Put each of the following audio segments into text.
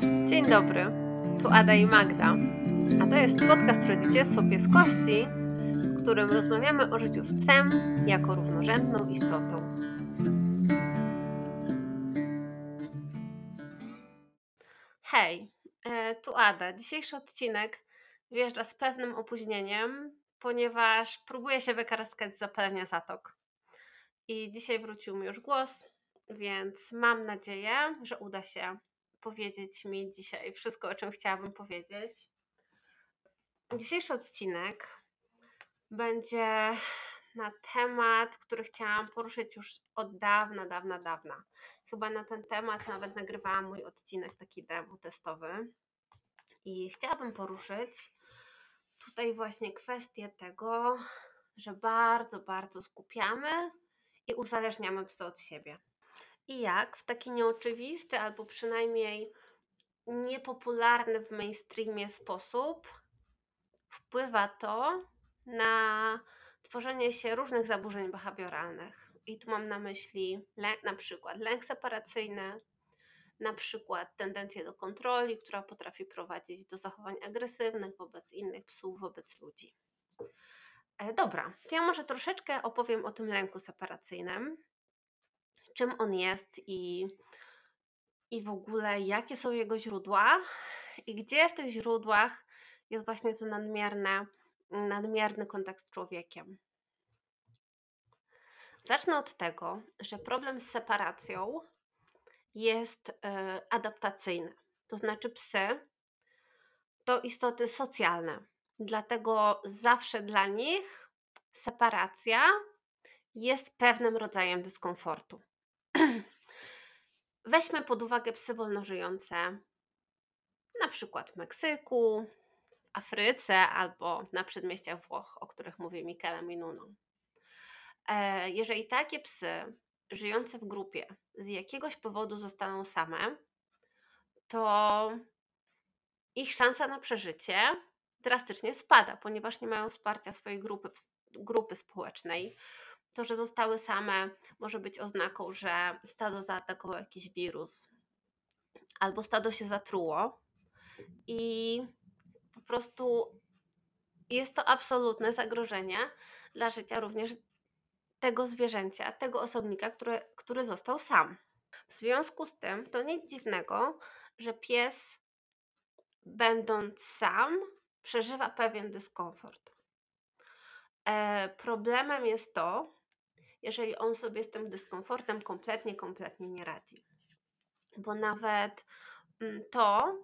Dzień dobry, tu Ada i Magda, a to jest podcast Rodzicielstwo Pieskości, w którym rozmawiamy o życiu z psem jako równorzędną istotą. Hej, e, tu Ada. Dzisiejszy odcinek wjeżdża z pewnym opóźnieniem, ponieważ próbuję się wykaraskać z zapalenia zatok. I dzisiaj wrócił mi już głos, więc mam nadzieję, że uda się powiedzieć mi dzisiaj wszystko, o czym chciałabym powiedzieć. Dzisiejszy odcinek będzie na temat, który chciałam poruszyć już od dawna, dawna, dawna. Chyba na ten temat nawet nagrywałam mój odcinek taki demo testowy. I chciałabym poruszyć tutaj właśnie kwestię tego, że bardzo, bardzo skupiamy i uzależniamy psy od siebie. I jak w taki nieoczywisty albo przynajmniej niepopularny w mainstreamie sposób wpływa to na tworzenie się różnych zaburzeń behawioralnych. I tu mam na myśli na przykład lęk separacyjny, na przykład tendencję do kontroli, która potrafi prowadzić do zachowań agresywnych wobec innych psów, wobec ludzi. E, dobra, to ja może troszeczkę opowiem o tym lęku separacyjnym, czym on jest i, i w ogóle jakie są jego źródła i gdzie w tych źródłach jest właśnie to nadmierne, nadmierny kontakt z człowiekiem. Zacznę od tego, że problem z separacją jest e, adaptacyjny. To znaczy, psy to istoty socjalne, dlatego zawsze dla nich separacja jest pewnym rodzajem dyskomfortu. Weźmy pod uwagę psy wolnożyjące, na przykład w Meksyku, Afryce albo na przedmieściach Włoch, o których mówi Michele Minuno. E, jeżeli takie psy żyjące w grupie z jakiegoś powodu zostaną same, to ich szansa na przeżycie drastycznie spada, ponieważ nie mają wsparcia swojej grupy, grupy społecznej. To, że zostały same, może być oznaką, że stado zaatakował jakiś wirus, albo stado się zatruło i po prostu jest to absolutne zagrożenie dla życia również tego zwierzęcia, tego osobnika, który, który został sam. W związku z tym to nic dziwnego, że pies, będąc sam, przeżywa pewien dyskomfort. E, problemem jest to, jeżeli on sobie z tym dyskomfortem kompletnie, kompletnie nie radzi. Bo nawet mm, to,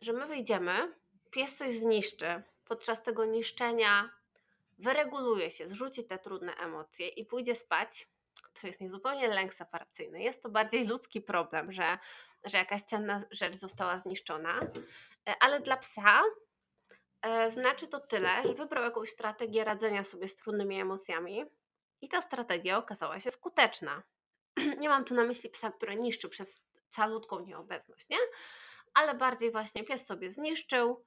że my wyjdziemy, pies coś zniszczy, podczas tego niszczenia wyreguluje się, zrzuci te trudne emocje i pójdzie spać, to jest niezupełnie lęk separacyjny. Jest to bardziej ludzki problem, że, że jakaś cenna rzecz została zniszczona, e, ale dla psa e, znaczy to tyle, że wybrał jakąś strategię radzenia sobie z trudnymi emocjami i ta strategia okazała się skuteczna. Nie mam tu na myśli psa, który niszczy przez calutką nieobecność, nie? Ale bardziej właśnie pies sobie zniszczył,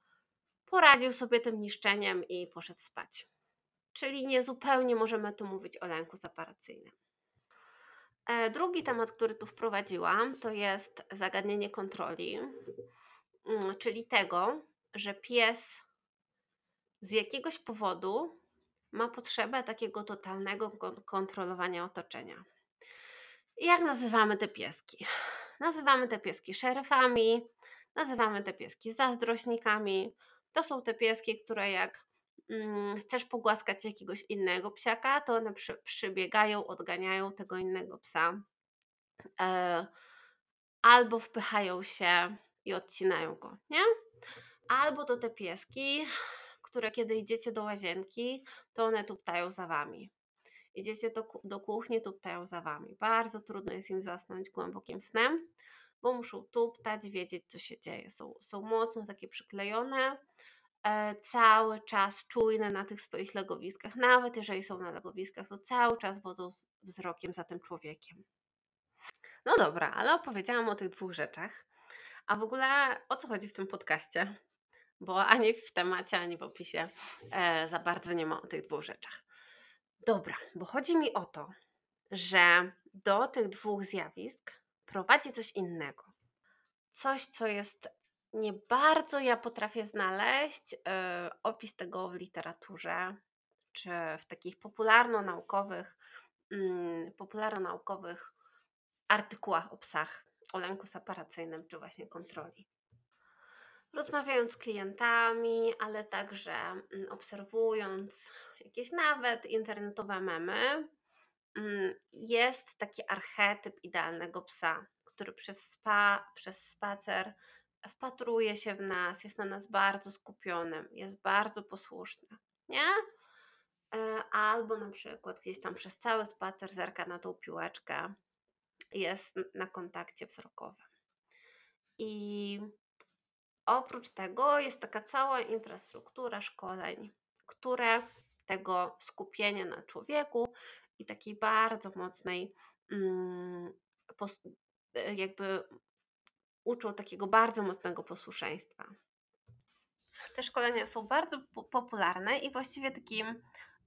poradził sobie tym niszczeniem i poszedł spać czyli niezupełnie możemy tu mówić o lęku separacyjnym. E, drugi temat, który tu wprowadziłam, to jest zagadnienie kontroli, mm, czyli tego, że pies z jakiegoś powodu ma potrzebę takiego totalnego kontrolowania otoczenia. jak nazywamy te pieski? Nazywamy te pieski szeryfami, nazywamy te pieski zazdrośnikami. To są te pieski, które jak Mm, chcesz pogłaskać jakiegoś innego psiaka, to one przy, przybiegają, odganiają tego innego psa. E, albo wpychają się i odcinają go, nie? Albo to te pieski, które kiedy idziecie do łazienki, to one tuptają za wami. Idziecie do, do kuchni, tuptają za wami. Bardzo trudno jest im zasnąć głębokim snem, bo muszą tuptać, wiedzieć, co się dzieje. Są, są mocno takie przyklejone E, cały czas czujne na tych swoich legowiskach. Nawet jeżeli są na legowiskach, to cały czas wodzą wzrokiem za tym człowiekiem. No dobra, ale opowiedziałam o tych dwóch rzeczach. A w ogóle o co chodzi w tym podcaście? Bo ani w temacie, ani w opisie e, za bardzo nie ma o tych dwóch rzeczach. Dobra, bo chodzi mi o to, że do tych dwóch zjawisk prowadzi coś innego. coś, co jest nie bardzo ja potrafię znaleźć yy, opis tego w literaturze czy w takich popularno-naukowych, yy, popularno-naukowych artykułach o psach, o lęku separacyjnym czy właśnie kontroli. Rozmawiając z klientami, ale także mm, obserwując jakieś nawet internetowe memy, mm, jest taki archetyp idealnego psa, który przez, spa, przez spacer wpatruje się w nas, jest na nas bardzo skupionym, jest bardzo posłuszny, nie? E, albo na przykład gdzieś tam przez cały spacer zerka na tą piłeczkę, jest na kontakcie wzrokowym. I oprócz tego jest taka cała infrastruktura szkoleń, które tego skupienia na człowieku i takiej bardzo mocnej, mm, jakby uczą takiego bardzo mocnego posłuszeństwa. Te szkolenia są bardzo popularne i właściwie takim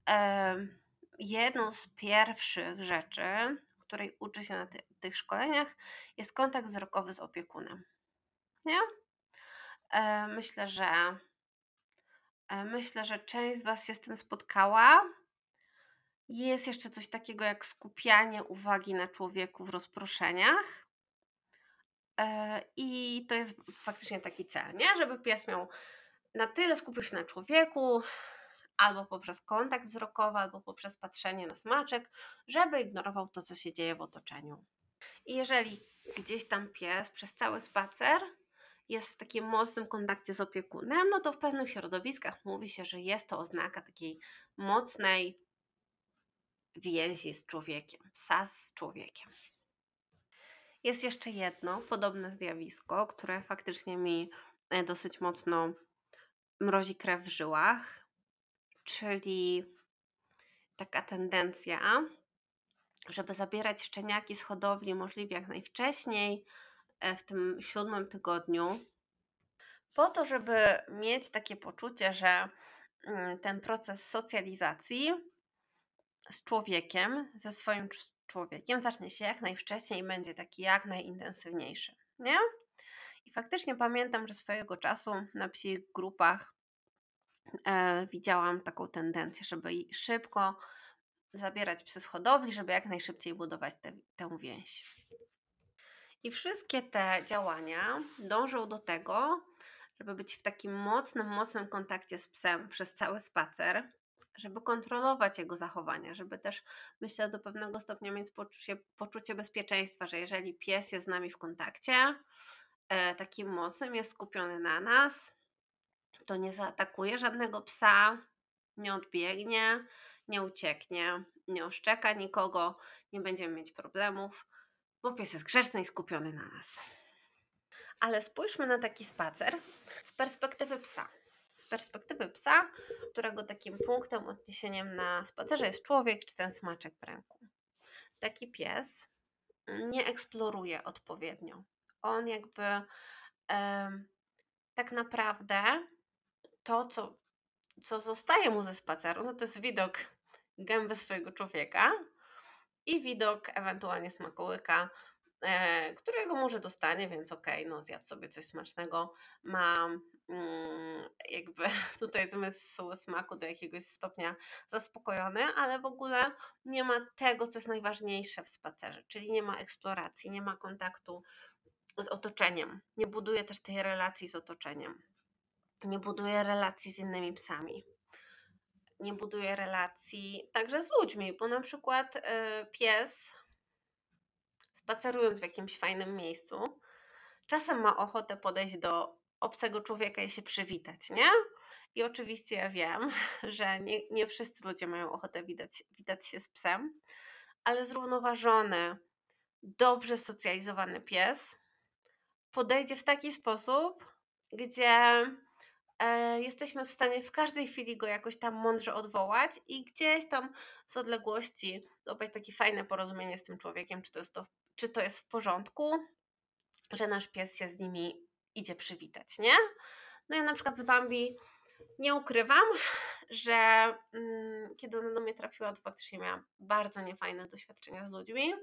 e, jedną z pierwszych rzeczy, której uczy się na ty tych szkoleniach, jest kontakt wzrokowy z opiekunem. Nie? E, myślę, że e, myślę, że część z Was się z tym spotkała. Jest jeszcze coś takiego jak skupianie uwagi na człowieku w rozproszeniach. E, I to jest faktycznie taki cel, nie? Żeby pies miał na tyle skupił się na człowieku, albo poprzez kontakt wzrokowy, albo poprzez patrzenie na smaczek, żeby ignorował to, co się dzieje w otoczeniu. I jeżeli gdzieś tam pies przez cały spacer jest w takim mocnym kontakcie z opiekunem, no to w pewnych środowiskach mówi się, że jest to oznaka takiej mocnej więzi z człowiekiem, psa z człowiekiem. Jest jeszcze jedno podobne zjawisko, które faktycznie mi e, dosyć mocno mrozi krew w żyłach, czyli taka tendencja, żeby zabierać szczeniaki z hodowli możliwie jak najwcześniej, w tym siódmym tygodniu, po to, żeby mieć takie poczucie, że mm, ten proces socjalizacji z człowiekiem, ze swoim człowiekiem, zacznie się jak najwcześniej i będzie taki jak najintensywniejszy. Nie? I faktycznie pamiętam, że swojego czasu na psich grupach e, widziałam taką tendencję, żeby szybko zabierać psy z hodowli, żeby jak najszybciej budować te, tę więź. I wszystkie te działania dążą do tego, żeby być w takim mocnym, mocnym kontakcie z psem przez cały spacer, żeby kontrolować jego zachowania, żeby też, myślę, do pewnego stopnia mieć poczucie, poczucie bezpieczeństwa, że jeżeli pies jest z nami w kontakcie, e, takim mocnym, jest skupiony na nas, to nie zaatakuje żadnego psa, nie odbiegnie, nie ucieknie, nie oszczeka nikogo, nie będziemy mieć problemów, bo pies jest grzeczny i skupiony na nas. Ale spójrzmy na taki spacer z perspektywy psa. Z perspektywy psa, którego takim punktem odniesieniem na spacerze jest człowiek czy ten smaczek w ręku. Taki pies nie eksploruje odpowiednio. On jakby tak naprawdę to, co, co zostaje mu ze spaceru, no to jest widok gęby swojego człowieka i widok ewentualnie smakołyka, e, którego może dostanie, więc okej, okay, no zjadł sobie coś smacznego, ma mm, jakby tutaj zmysł smaku do jakiegoś stopnia zaspokojony, ale w ogóle nie ma tego, co jest najważniejsze w spacerze, czyli nie ma eksploracji, nie ma kontaktu z otoczeniem, nie buduje też tej relacji z otoczeniem, nie buduje relacji z innymi psami nie buduje relacji także z ludźmi, bo na przykład y, pies spacerując w jakimś fajnym miejscu, czasem ma ochotę podejść do obcego człowieka i się przywitać, nie? I oczywiście ja wiem, że nie, nie wszyscy ludzie mają ochotę witać, witać się z psem, ale zrównoważony, dobrze socjalizowany pies podejdzie w taki sposób, gdzie jesteśmy w stanie w każdej chwili go jakoś tam mądrze odwołać i gdzieś tam z odległości złapać takie fajne porozumienie z tym człowiekiem, czy to jest, to, czy to jest w porządku, że nasz pies się z nimi idzie przywitać, nie? No ja na przykład z Bambi nie ukrywam, że mm, kiedy ona do mnie trafiła, to faktycznie miałam bardzo niefajne doświadczenia z ludźmi.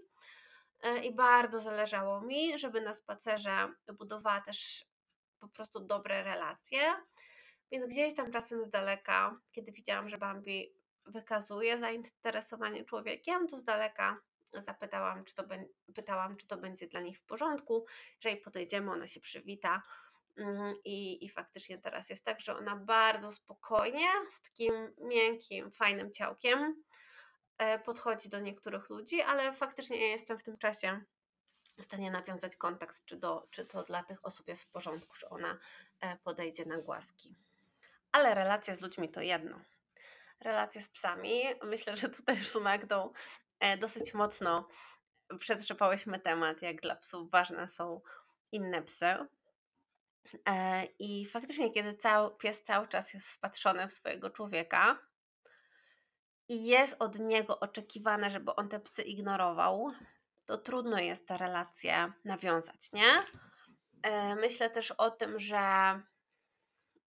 e, i bardzo zależało mi, żeby na spacerze budowała też po prostu dobre relacje. Więc gdzieś tam czasem z daleka, kiedy widziałam, że Bambi wykazuje zainteresowanie człowiekiem, to z daleka zapytałam, czy to, pytałam, czy to będzie dla nich w porządku, że jej podejdziemy, ona się przywita. Mm, I, I faktycznie teraz jest tak, że ona bardzo spokojnie, z takim miękkim, fajnym ciałkiem e, podchodzi do niektórych ludzi, ale faktycznie ja jestem w tym czasie w stanie nawiązać kontakt, czy, do, czy to dla tych osób jest w porządku, że ona e, podejdzie na głaski. Ale relacje z ludźmi to jedno. Relacje z psami, myślę, że tutaj już z Magdą e, dosyć mocno przetrzepałyśmy temat, jak dla psów ważne są inne psy. E, I faktycznie, kiedy cały, pies cały czas jest wpatrzony w swojego człowieka i jest od niego oczekiwane, żeby on te psy ignorował, to trudno jest te relacje nawiązać, nie? E, myślę też o tym, że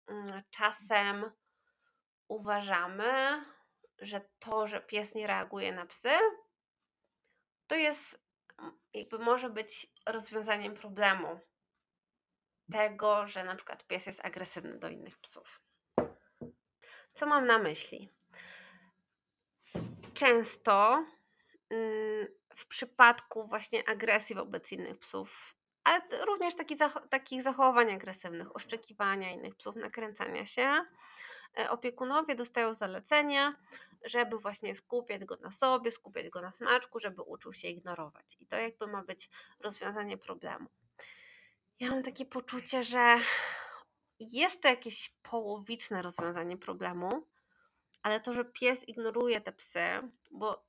mm, czasem uważamy, że to, że pies nie reaguje na psy, to jest jakby może być rozwiązaniem problemu tego, że na przykład pies jest agresywny do innych psów. Co mam na myśli? Często mm, w przypadku właśnie agresji wobec innych psów, ale również taki zach takich zachowań agresywnych, oszczekiwania innych psów, nakręcania się, e, opiekunowie dostają zalecenie, żeby właśnie skupiać go na sobie, skupiać go na smaczku, żeby uczył się ignorować. I to jakby ma być rozwiązanie problemu. Ja mam takie poczucie, że jest to jakieś połowiczne rozwiązanie problemu, ale to, że pies ignoruje te psy, bo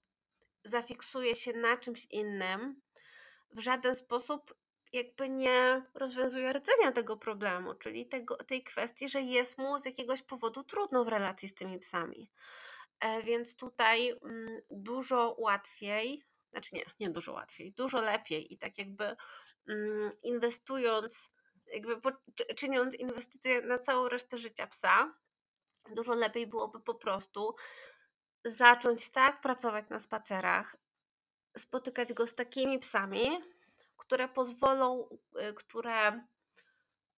zafiksuje się na czymś innym, w żaden sposób jakby nie rozwiązuje rdzenia tego problemu, czyli tego, tej kwestii, że jest mu z jakiegoś powodu trudno w relacji z tymi psami. E, więc tutaj mm, dużo łatwiej, znaczy nie, nie dużo łatwiej, dużo lepiej i tak jakby mm, inwestując, jakby czyniąc inwestycje na całą resztę życia psa, dużo lepiej byłoby po prostu zacząć tak pracować na spacerach, spotykać go z takimi psami, które pozwolą, y, które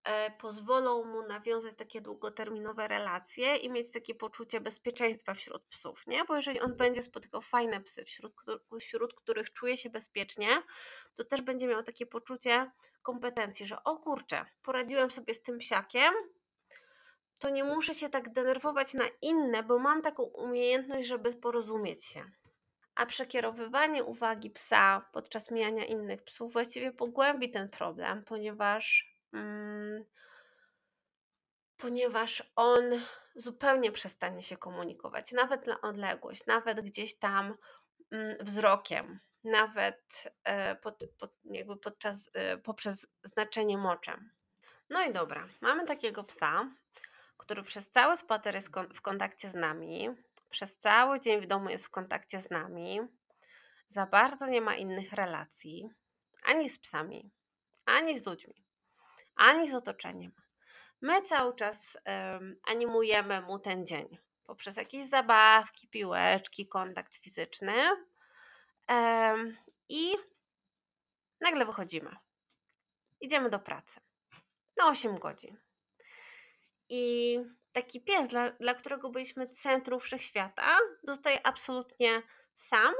e, pozwolą mu nawiązać takie długoterminowe relacje i mieć takie poczucie bezpieczeństwa wśród psów, nie? Bo jeżeli on będzie spotykał fajne psy, wśród, wśród których czuje się bezpiecznie, to też będzie miał takie poczucie kompetencji, że o kurczę, poradziłem sobie z tym psiakiem, to nie muszę się tak denerwować na inne, bo mam taką umiejętność, żeby porozumieć się. A przekierowywanie uwagi psa podczas mijania innych psów właściwie pogłębi ten problem, ponieważ, mm, ponieważ on zupełnie przestanie się komunikować, nawet na odległość, nawet gdzieś tam mm, wzrokiem, nawet e, pod, pod, jakby podczas, e, poprzez znaczenie moczem. No i dobra, mamy takiego psa, który przez cały spacer jest w kontakcie z nami, przez cały dzień w domu jest w kontakcie z nami, za bardzo nie ma innych relacji, ani z psami, ani z ludźmi, ani z otoczeniem. My cały czas um, animujemy mu ten dzień poprzez jakieś zabawki, piłeczki, kontakt fizyczny um, i nagle wychodzimy. Idziemy do pracy na 8 godzin. I taki pies, dla, dla którego byliśmy centrum wszechświata, dostaje absolutnie sam,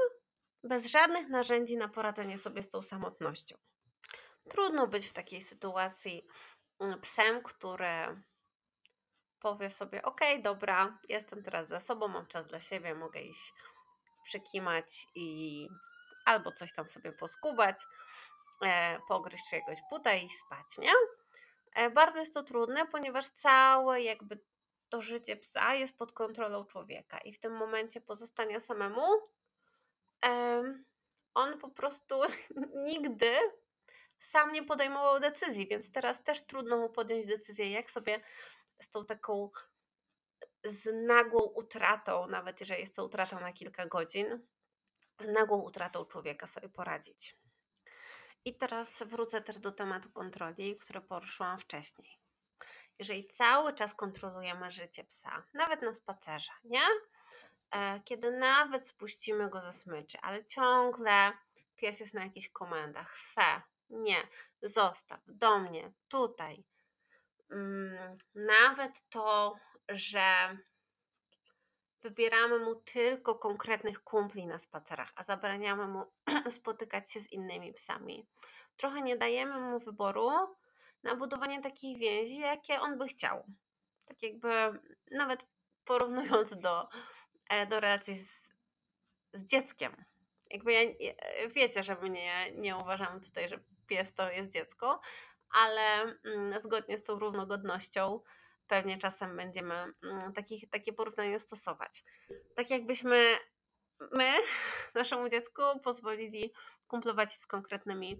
bez żadnych narzędzi na poradzenie sobie z tą samotnością. Trudno być w takiej sytuacji mm, psem, który powie sobie: OK, dobra, jestem teraz za sobą, mam czas dla siebie, mogę iść przykimać i albo coś tam sobie poskubać, e, pogryźć czyjegoś buta i spać, nie? E, bardzo jest to trudne, ponieważ całe jakby to życie psa jest pod kontrolą człowieka i w tym momencie pozostania samemu on po prostu nigdy sam nie podejmował decyzji, więc teraz też trudno mu podjąć decyzję, jak sobie z tą taką z nagłą utratą, nawet jeżeli jest to utrata na kilka godzin, z nagłą utratą człowieka sobie poradzić. I teraz wrócę też do tematu kontroli, który poruszyłam wcześniej. Jeżeli cały czas kontrolujemy życie psa, nawet na spacerze, nie? E, kiedy nawet spuścimy go ze smyczy, ale ciągle pies jest na jakichś komendach. Fe, nie, zostaw, do mnie, tutaj. Mm, nawet to, że wybieramy mu tylko konkretnych kumpli na spacerach, a zabraniamy mu spotykać się z innymi psami. Trochę nie dajemy mu wyboru na budowanie takich więzi, jakie on by chciał. Tak jakby nawet porównując do, e, do relacji z, z dzieckiem. Jakby ja, wiecie, że my nie, uważamy tutaj, że pies to jest dziecko, ale mm, zgodnie z tą równogodnością pewnie czasem będziemy mm, takich, takie porównania stosować. Tak jakbyśmy my naszemu dziecku pozwolili kumplować się z konkretnymi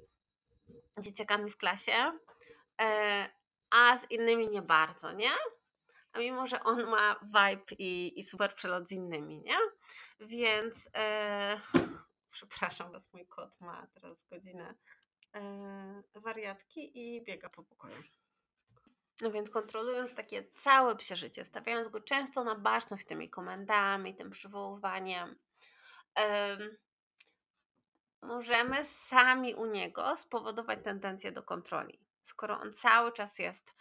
dzieciakami w klasie, e, a z innymi nie bardzo, nie? A mimo, że on ma vibe i, i super przelot z innymi, nie? Więc e, przepraszam was, mój kot ma teraz godzinę e, wariatki i biega po pokoju. No więc kontrolując takie całe psie życie, stawiając go często na baczność tymi komendami, tym przywoływaniem, możemy sami u niego spowodować tendencję do kontroli. Skoro on cały czas jest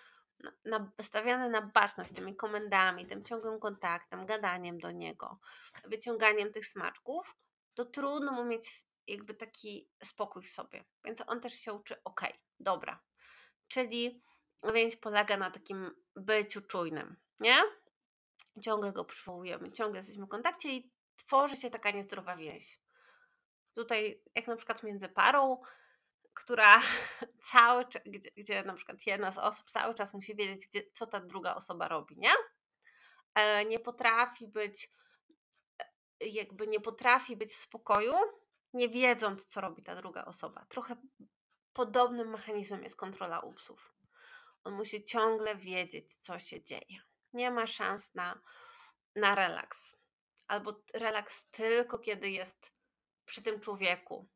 stawiany na baczność tymi komendami, tym ciągłym kontaktem, gadaniem do niego, wyciąganiem tych smaczków, to trudno mu mieć jakby taki spokój w sobie. Więc on też się uczy, ok, dobra. Czyli więź polega na takim byciu czujnym, nie? Ciągle go przywołujemy, ciągle jesteśmy w kontakcie i tworzy się taka niezdrowa więź. Tutaj, jak na przykład między parą, która cały czas, gdzie, gdzie na przykład jedna z osób cały czas musi wiedzieć, gdzie, co ta druga osoba robi, nie? E, nie potrafi być, e, jakby nie potrafi być w spokoju, nie wiedząc, co robi ta druga osoba. Trochę podobnym mechanizmem jest kontrola u psów. On musi ciągle wiedzieć, co się dzieje. Nie ma szans na, na relaks. Albo relaks tylko, kiedy jest przy tym człowieku.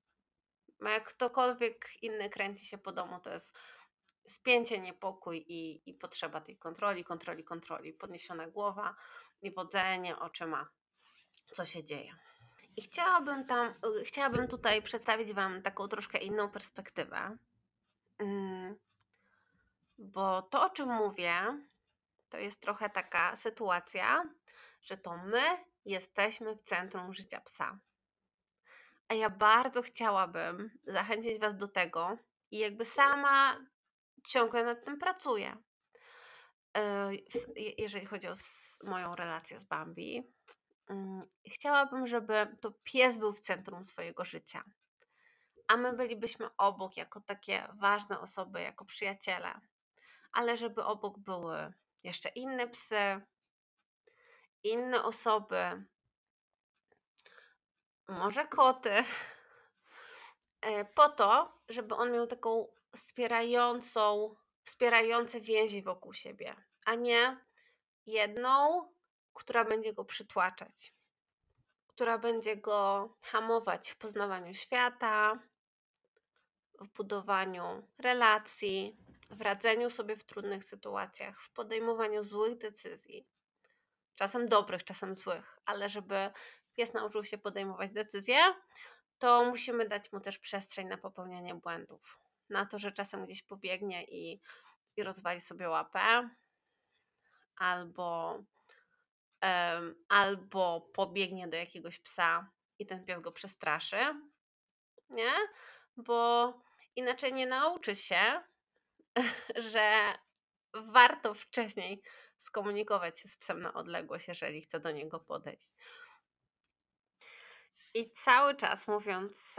A jak ktokolwiek inny kręci się po domu, to jest spięcie, niepokój i, i potrzeba tej kontroli, kontroli, kontroli. Podniesiona głowa i wodzenie oczyma, co się dzieje. I chciałabym, tam, chciałabym tutaj przedstawić Wam taką troszkę inną perspektywę. Bo to, o czym mówię, to jest trochę taka sytuacja, że to my jesteśmy w centrum życia psa. A ja bardzo chciałabym zachęcić Was do tego i jakby sama ciągle nad tym pracuję. E, jeżeli chodzi o moją relację z Bambi, mm, chciałabym, żeby to pies był w centrum swojego życia, a my bylibyśmy obok jako takie ważne osoby, jako przyjaciele, ale żeby obok były jeszcze inne psy, inne osoby, może koty, e, po to, żeby on miał taką wspierającą, wspierające więzi wokół siebie, a nie jedną, która będzie go przytłaczać, która będzie go hamować w poznawaniu świata, w budowaniu relacji, w radzeniu sobie w trudnych sytuacjach, w podejmowaniu złych decyzji. Czasem dobrych, czasem złych, ale żeby pies nauczył się podejmować decyzje, to musimy dać mu też przestrzeń na popełnianie błędów. Na to, że czasem gdzieś pobiegnie i, i rozwali sobie łapę, albo, um, albo pobiegnie do jakiegoś psa i ten pies go przestraszy, nie? Bo inaczej nie nauczy się, że warto wcześniej skomunikować się z psem na odległość, jeżeli chce do niego podejść. I cały czas mówiąc,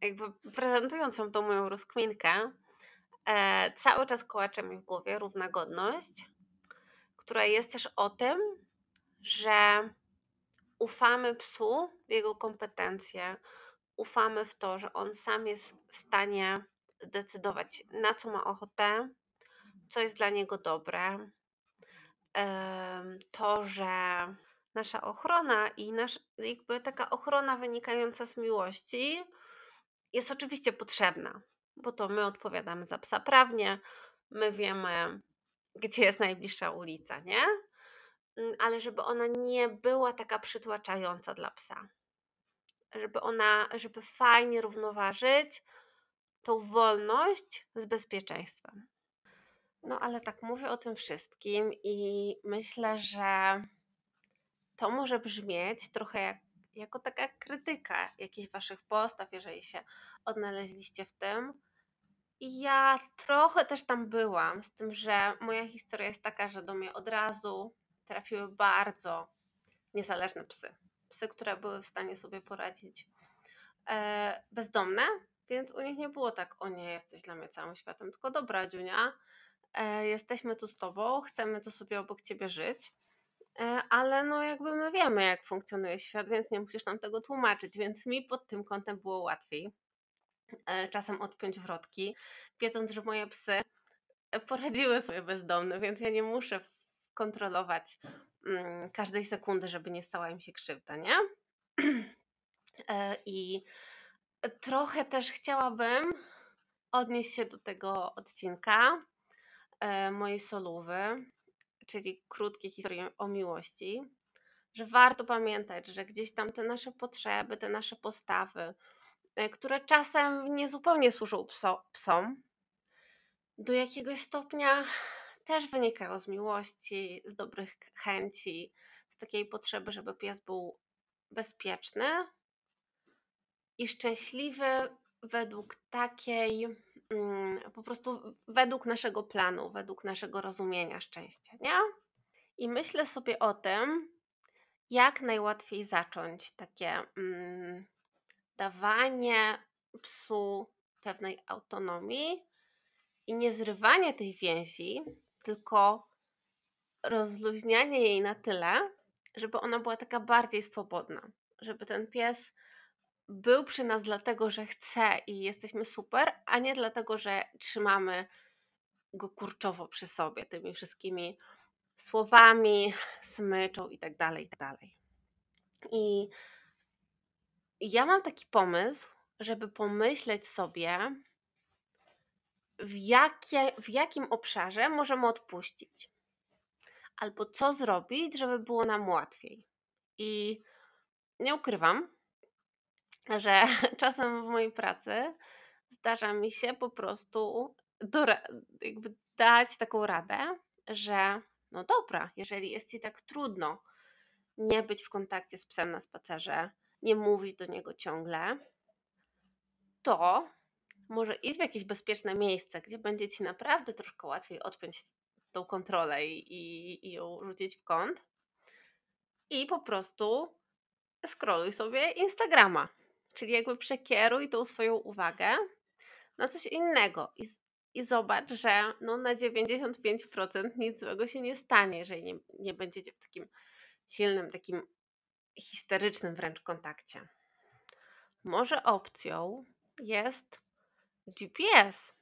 jakby prezentując wam tą moją rozkminkę, e, cały czas kołacze mi w głowie równa godność, która jest też o tym, że ufamy psu w jego kompetencje, ufamy w to, że on sam jest w stanie zdecydować, na co ma ochotę, co jest dla niego dobre. To, że nasza ochrona i nasz, jakby taka ochrona wynikająca z miłości jest oczywiście potrzebna, bo to my odpowiadamy za psa prawnie, my wiemy, gdzie jest najbliższa ulica, nie? Mm, ale żeby ona nie była taka przytłaczająca dla psa. żeby ona, żeby fajnie równoważyć tą wolność z bezpieczeństwem. No ale tak mówię o tym wszystkim i myślę, że to może brzmieć trochę jak, jako taka krytyka jakichś waszych postaw, jeżeli się odnaleźliście w tym. I ja trochę też tam byłam, z tym, że moja historia jest taka, że do mnie od razu trafiły bardzo niezależne psy. Psy, które były w stanie sobie poradzić e, bezdomne, więc u nich nie było tak, o nie, jesteś dla mnie całym światem, tylko dobra, Dziunia, e, jesteśmy tu z tobą, chcemy tu sobie obok ciebie żyć, e, ale no jakby my wiemy, jak funkcjonuje świat, więc nie musisz nam tego tłumaczyć, więc mi pod tym kątem było łatwiej e, czasem odpiąć wrotki, wiedząc, że moje psy poradziły sobie bezdomne, więc ja nie muszę kontrolować mm, każdej sekundy, żeby nie stała im się krzywda, nie? E, I trochę też chciałabym odnieść się do tego odcinka e, mojej solówy, czyli krótkiej historii o miłości, że warto pamiętać, że gdzieś tam te nasze potrzeby, te nasze postawy, e, które czasem niezupełnie służą pso, psom, do jakiegoś stopnia też wynikają z miłości, z dobrych chęci, z takiej potrzeby, żeby pies był bezpieczny i szczęśliwy według takiej, mm, po prostu według naszego planu, według naszego rozumienia szczęścia, nie? I myślę sobie o tym, jak najłatwiej zacząć takie mm, dawanie psu pewnej autonomii i nie zrywanie tej więzi, tylko rozluźnianie jej na tyle, żeby ona była taka bardziej swobodna, żeby ten pies był przy nas dlatego, że chce i jesteśmy super, a nie dlatego, że trzymamy go kurczowo przy sobie tymi wszystkimi słowami, smyczą i tak dalej, i tak dalej. I ja mam taki pomysł, żeby pomyśleć sobie, w, jakie, w jakim obszarze możemy odpuścić. Albo co zrobić, żeby było nam łatwiej. I nie ukrywam, że czasem w mojej pracy zdarza mi się po prostu jakby dać taką radę, że no dobra, jeżeli jest ci tak trudno nie być w kontakcie z psem na spacerze, nie mówić do niego ciągle, to może iść w jakieś bezpieczne miejsce, gdzie będzie ci naprawdę troszkę łatwiej odpiąć tą kontrolę i, i ją rzucić w kąt. I po prostu scrolluj sobie Instagrama. Czyli jakby przekieruj tą swoją uwagę na coś innego i, i zobacz, że no na 95% nic złego się nie stanie, jeżeli nie, nie będziecie w takim silnym, takim histerycznym wręcz kontakcie. Może opcją jest GPS,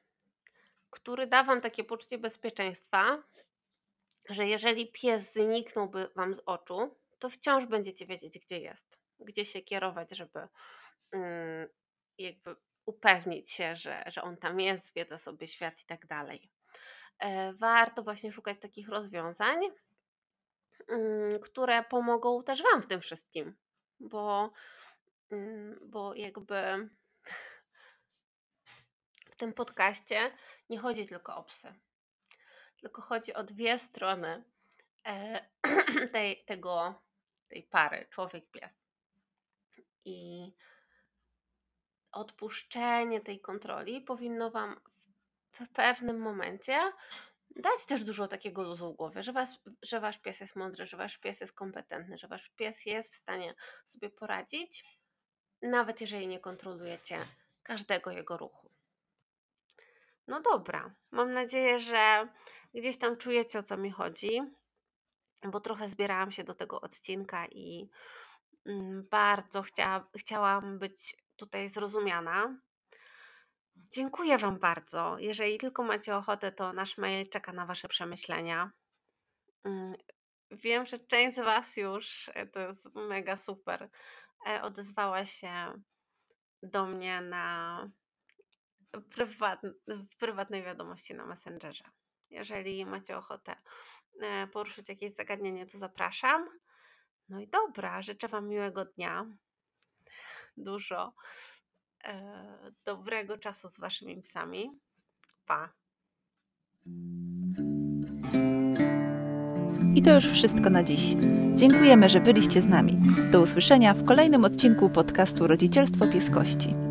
który da Wam takie poczucie bezpieczeństwa, że jeżeli pies zniknąłby Wam z oczu, to wciąż będziecie wiedzieć, gdzie jest, gdzie się kierować, żeby jakby upewnić się, że, że on tam jest, zwiedza sobie świat i tak dalej. E, warto właśnie szukać takich rozwiązań, mm, które pomogą też Wam w tym wszystkim, bo, mm, bo jakby tym podcaście nie chodzi tylko o psy, tylko chodzi o dwie strony e, tej, tego, tej pary człowiek-pies. I odpuszczenie tej kontroli powinno Wam w pewnym momencie dać też dużo takiego luzu w głowie, że, was, że Wasz pies jest mądry, że Wasz pies jest kompetentny, że Wasz pies jest w stanie sobie poradzić, nawet jeżeli nie kontrolujecie każdego jego ruchu. No dobra, mam nadzieję, że gdzieś tam czujecie o co mi chodzi, bo trochę zbierałam się do tego odcinka i mm, bardzo chcia, chciałam być tutaj zrozumiana. Dziękuję Wam bardzo. Jeżeli tylko macie ochotę, to nasz mail czeka na Wasze przemyślenia. Mm, wiem, że część z Was już, e, to jest mega super, e, odezwała się do mnie na prywat, w prywatnej wiadomości na Messengerze. Jeżeli macie ochotę e, poruszyć jakieś zagadnienie, to zapraszam. No i dobra, życzę Wam miłego dnia. Dużo e, dobrego czasu z waszymi psami. Pa! I to już wszystko na dziś. Dziękujemy, że byliście z nami. Do usłyszenia w kolejnym odcinku podcastu Rodzicielstwo Pieskości.